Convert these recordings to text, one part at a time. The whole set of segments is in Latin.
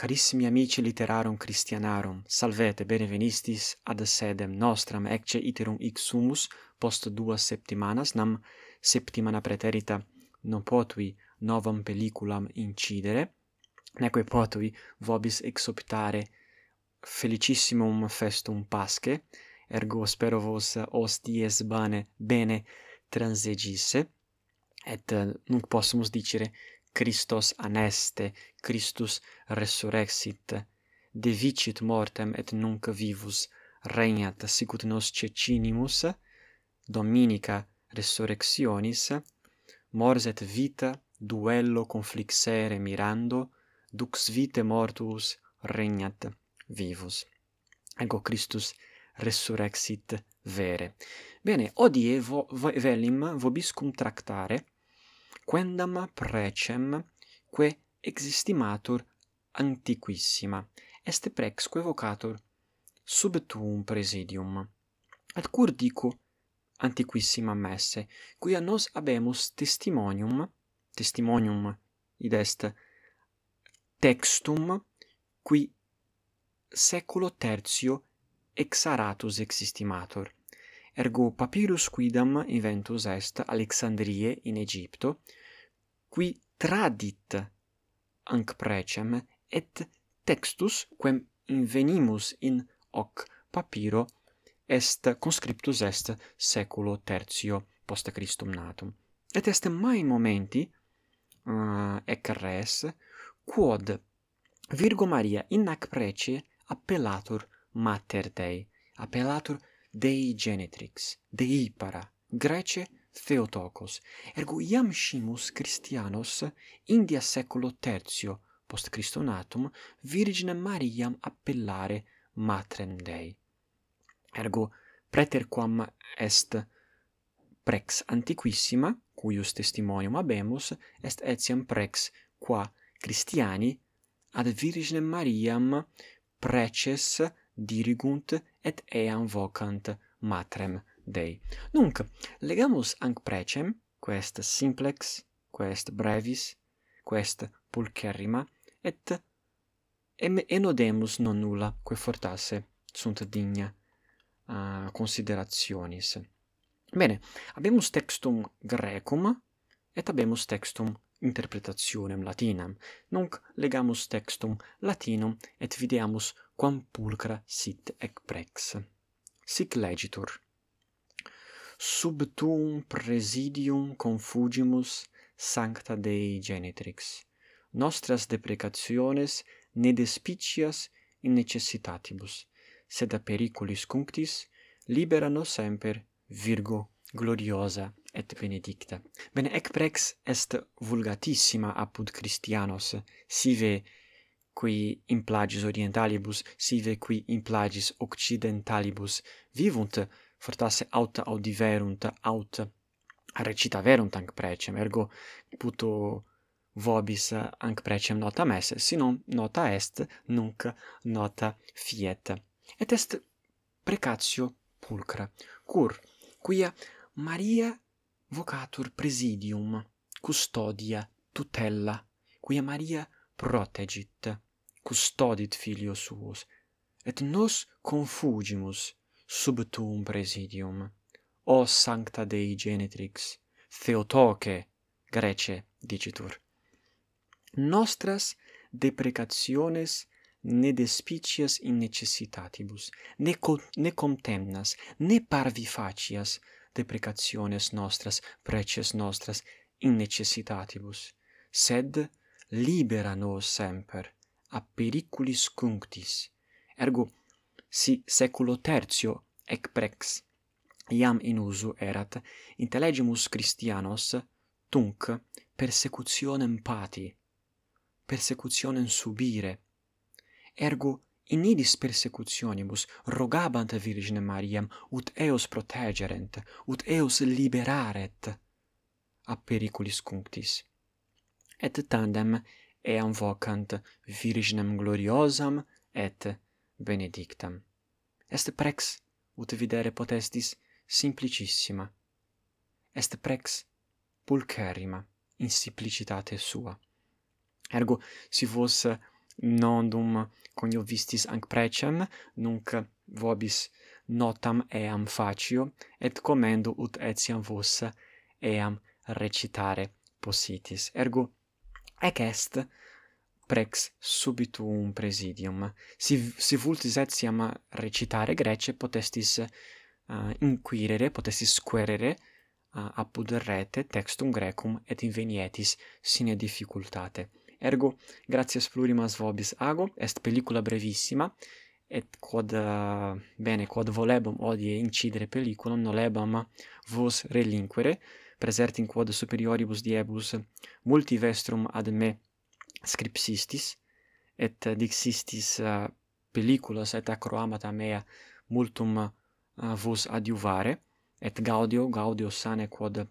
Carissimi amici literarum Christianarum, salvete benevenistis ad sedem nostram ecce iterum ixumus post duas septimanas nam septimana preterita non potui novam pelliculam incidere, neque potui vobis exoptare felicissimum festum pasce, ergo spero vos osties bane bene transegisse, et nunc possumus dicere Christos aneste, Christus resurrexit, devicit mortem et nunc vivus, regnat sicut nos cecinimus, dominica resurrectionis, mors et vita duello conflixere mirando, dux vite mortuus regnat vivus. Ego Christus resurrexit vere. Bene, odie vo, vo, velim vobiscum tractare quendam precem que existimatur antiquissima est prexque vocatur sub tuum presidium. Ad cur dico antiquissima messe quia nos habemus testimonium testimonium id est textum qui saeculo tertio exaratus existimatur. Ergo papyrus quidam inventus est Alexandrie in Egypto, qui tradit anc precem et textus quem invenimus in hoc papyro est conscriptus est seculo tertio post Christum natum. Et est mai momenti uh, ec res quod Virgo Maria in hac prece appellatur mater Dei, appellatur Dei Genetrix, Dei Para, Grece Theotokos, ergo iam scimus Christianos india seculo tertio post Christum natum Virginem Mariam appellare Matrem Dei. Ergo preterquam est prex antiquissima, cuius testimonium habemus, est etiam prex qua Christiani ad Virginem Mariam preces dirigunt et eam vocant matrem Dei. Nunc, legamus anc precem, quest simplex, quest brevis, quest pulcherrima, et em enodemus non nulla, quae fortasse sunt digna uh, considerationis. Bene, habemus textum grecum, et habemus textum interpretationem latinam, nunc legamus textum latinum et videamus quam pulcra sit ec prex. Sic legitur. Sub tuum presidium confugimus sancta Dei Genetrix. Nostras deprecationes ne despicias in necessitatibus, sed a periculis cunctis libera nos semper Virgo gloriosa et benedicta. Bene ec prex est vulgatissima apud Christianos, sive qui in plagis orientalibus, sive qui in plagis occidentalibus vivunt, fortasse aut audiverunt, aut recitaverunt anc precem, ergo puto vobis anc precem messe si sinon nota est, nunc nota fiet. Et est precatio pulcra, cur, quia Maria vocatur presidium, custodia, tutella, quia Maria protegit, custodit filio suos, et nos confugimus sub tuum presidium. O sancta Dei genitrix, Theotoke, Grece, dicitur. Nostras deprecationes ne despicias in necessitatibus, ne, co ne contemnas, ne parvi facias, deprecationes nostras, preces nostras, in necessitatibus, sed libera nos semper, a periculis cunctis. Ergo, si seculo tertio ec prex iam in usu erat intellegimus Christianos tunc persecutionem pati persecutionem subire ergo in idis persecutionibus rogabant Virginem Mariam ut eos protegerent, ut eos liberaret a periculis cunctis. Et tandem eam vocant Virginem gloriosam et benedictam. Est prex, ut videre potestis, simplicissima. Est prex pulcherrima in simplicitate sua. Ergo, si vos nondum coniovistis anc precem, nunc vobis notam eam facio, et commendo ut etiam vos eam recitare possitis. Ergo, ec est prex subitum presidium. Si, si vultis etiam recitare Grece, potestis uh, inquirere, potestis squerere uh, apud rete textum grecum et invenietis sine difficultate ergo gratias plurimas vobis ago est pellicula brevissima et quod uh, bene quod volebam odie incidere pelliculam nolebam vos relinquere praesertim quod superioribus diebus multi vestrum ad me scripsistis et dixistis eh, uh, pelliculas et acroamata mea multum uh, vos adiuvare et gaudio gaudio sane quod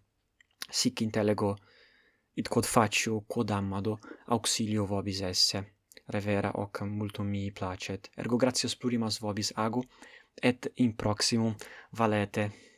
sic intellego id quod facio quod amado auxilio vobis esse. Revera hoc multum mi placet, ergo gratias plurimas vobis ago, et in proximum valete.